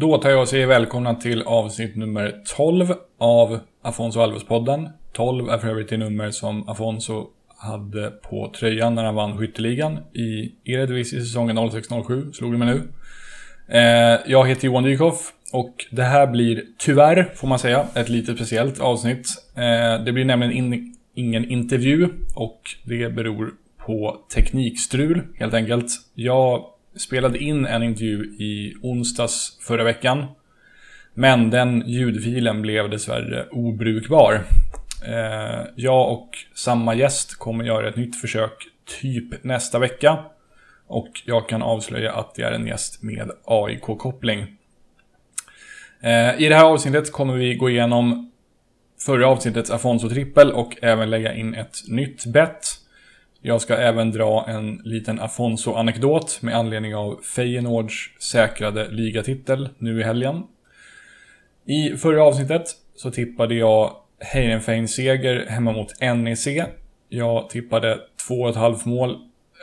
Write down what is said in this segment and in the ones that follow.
Då tar jag och säger välkomna till avsnitt nummer 12 av Afonso Alves-podden. 12 är för övrigt det nummer som Afonso hade på tröjan när han vann skytteligan i Eredivisie säsongen 06-07, slog det mig nu. Eh, jag heter Johan Dykhoff och det här blir tyvärr, får man säga, ett lite speciellt avsnitt. Eh, det blir nämligen in, ingen intervju och det beror på teknikstrul helt enkelt. Jag spelade in en intervju i onsdags förra veckan. Men den ljudfilen blev dessvärre obrukbar. Eh, jag och samma gäst kommer göra ett nytt försök typ nästa vecka. Och jag kan avslöja att det är en gäst med AIK-koppling. Eh, I det här avsnittet kommer vi gå igenom förra avsnittets Afonso-trippel och även lägga in ett nytt bett. Jag ska även dra en liten Afonso-anekdot med anledning av Feyenoords säkrade ligatitel nu i helgen. I förra avsnittet så tippade jag Heidenfeins seger hemma mot NEC. Jag tippade 2,5 mål,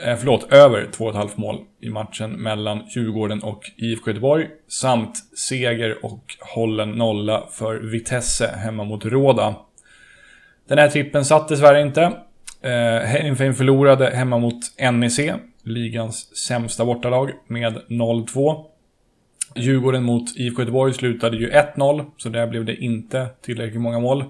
eh, förlåt, över 2,5 mål i matchen mellan Djurgården och IFK Göteborg. Samt seger och hållen nolla för Vitesse hemma mot Råda. Den här trippen satt dessvärre inte. Eh, Heidenfein förlorade hemma mot NEC, ligans sämsta bortalag, med 0-2. Djurgården mot IFK Göteborg slutade ju 1-0, så där blev det inte tillräckligt många mål.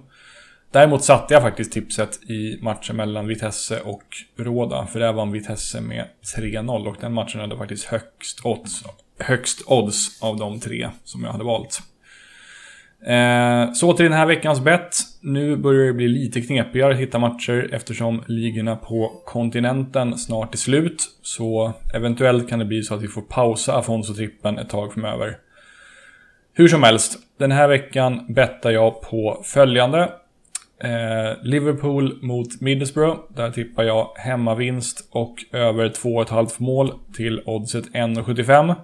Däremot satte jag faktiskt tipset i matchen mellan Vitesse och Råda, för där vann Vitesse med 3-0 och den matchen hade faktiskt högst odds, högst odds av de tre som jag hade valt. Eh, så till den här veckans bett. Nu börjar det bli lite knepigare att hitta matcher eftersom ligorna på kontinenten snart är slut. Så eventuellt kan det bli så att vi får pausa Afonso-trippen ett tag framöver. Hur som helst, den här veckan bettar jag på följande. Eh, Liverpool mot Middlesbrough. Där tippar jag hemmavinst och över 2,5 mål till oddset 1,75.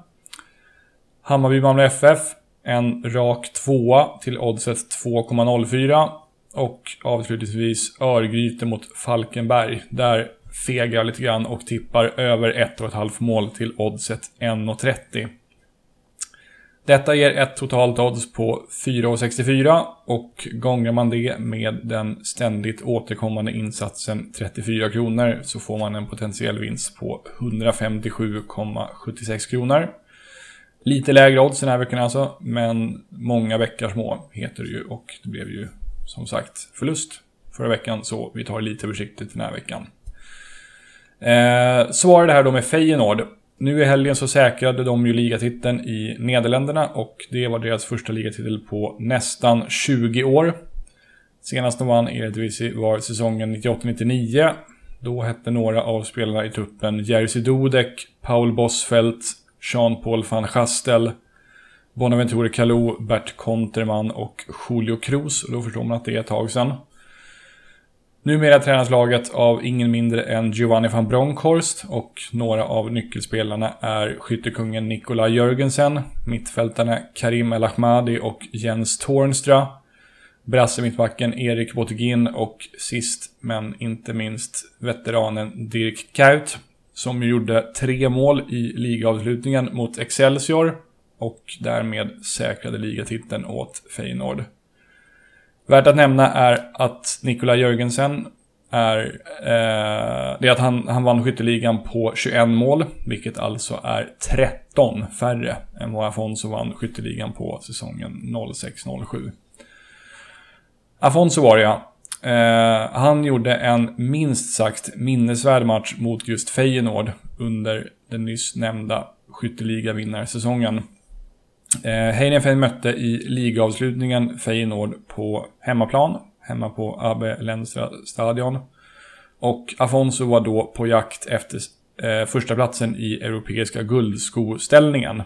Hammarby-Malmö FF en rak tvåa till oddset 2,04. Och avslutningsvis Örgryte mot Falkenberg. Där fegar jag lite grann och tippar över 1,5 mål till oddset 1,30. Detta ger ett totalt odds på 4,64 och gånger man det med den ständigt återkommande insatsen 34 kronor så får man en potentiell vinst på 157,76 kronor. Lite lägre odds den här veckan alltså, men många veckor små heter det ju och det blev ju som sagt förlust förra veckan så vi tar lite försiktigt den här veckan. Eh, så var det här då med Feyenoord. Nu i helgen så säkrade de ju ligatiteln i Nederländerna och det var deras första ligatitel på nästan 20 år. Senast de vann Eredivisie var säsongen 98-99. Då hette några av spelarna i truppen Jerzy Dudek, Paul Bosfeldt, Jean-Paul van Gastel, Bonaventure Kalou, Bert Konterman och Julio Cruz. Då förstår man att det är ett tag sedan. Numera tränas laget av ingen mindre än Giovanni van Bronckhorst och några av nyckelspelarna är skyttekungen Nikola Jörgensen, mittfältarna Karim El Ahmadi och Jens Tornstra, brasse-mittbacken Erik Bottegin och sist men inte minst veteranen Dirk Kaut som gjorde tre mål i ligaavslutningen mot Excelsior och därmed säkrade ligatiteln åt Feyenoord. Värt att nämna är att Nikola Jörgensen är, eh, det är att han, han vann skytteligan på 21 mål, vilket alltså är 13 färre än vad Afonso vann skytteligan på säsongen 06-07. Afonso var det ja. Eh, han gjorde en minst sagt minnesvärd match mot just Feyenoord under den nyss nämnda skytteligavinnarsäsongen. Eh, Heinefeld mötte i ligaavslutningen Feyenoord på hemmaplan, hemma på AB Lenstra stadion. Och Afonso var då på jakt efter eh, första platsen i europeiska guldskoställningen.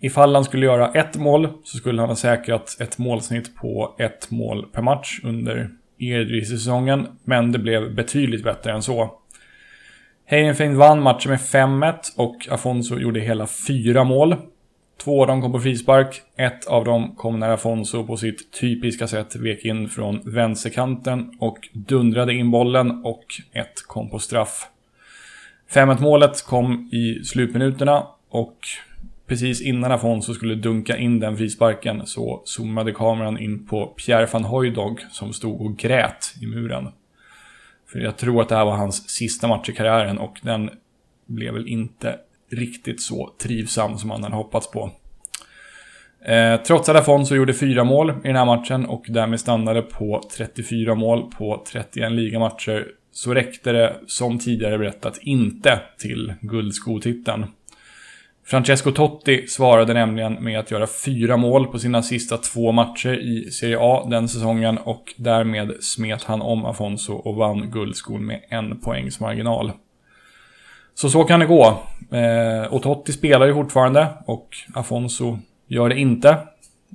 Ifall han skulle göra ett mål så skulle han ha säkrat ett målsnitt på ett mål per match under i säsongen, men det blev betydligt bättre än så. Heidenfeld vann matchen med 5-1 och Afonso gjorde hela fyra mål. Två av dem kom på frispark, ett av dem kom när Afonso på sitt typiska sätt vek in från vänsterkanten och dundrade in bollen och ett kom på straff. 5-1 målet kom i slutminuterna och precis innan Afonso skulle dunka in den frisparken så zoomade kameran in på Pierre van Hooijdonk som stod och grät i muren. För jag tror att det här var hans sista match i karriären och den blev väl inte riktigt så trivsam som han hade hoppats på. Eh, trots att Afonso gjorde fyra mål i den här matchen och därmed stannade på 34 mål på 31 ligamatcher så räckte det, som tidigare berättat, inte till guldskotiteln. Francesco Totti svarade nämligen med att göra fyra mål på sina sista två matcher i Serie A den säsongen och därmed smet han om Afonso och vann guldskon med en poängs marginal. Så så kan det gå. Eh, och Totti spelar ju fortfarande och Afonso gör det inte.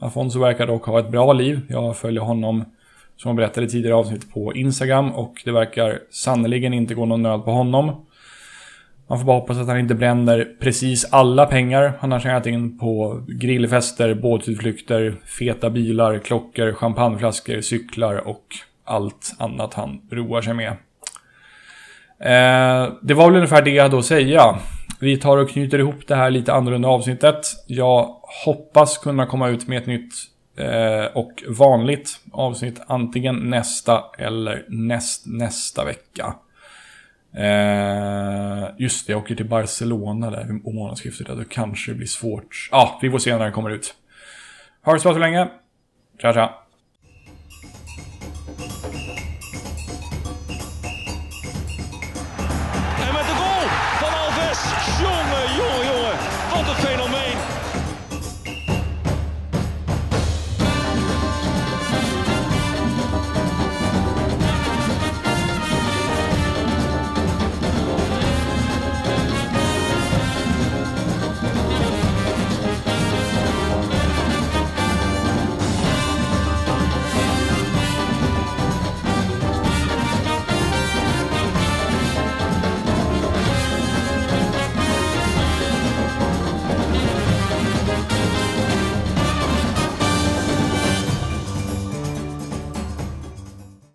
Afonso verkar dock ha ett bra liv. Jag följer honom, som jag berättade tidigare avsnitt, på Instagram och det verkar sannerligen inte gå någon nöd på honom. Man får bara hoppas att han inte bränner precis alla pengar han har tjänat in på grillfester, båtutflykter, feta bilar, klockor, champagneflaskor, cyklar och allt annat han roar sig med. Eh, det var väl ungefär det jag hade att säga. Vi tar och knyter ihop det här lite annorlunda avsnittet. Jag hoppas kunna komma ut med ett nytt eh, och vanligt avsnitt antingen nästa eller näst nästa vecka. Eh, just det, jag åker till Barcelona där om månadsskiftet. Då kanske det blir svårt. Ja, ah, vi får se när den kommer ut. Ha det så bra så länge. Tja, tja.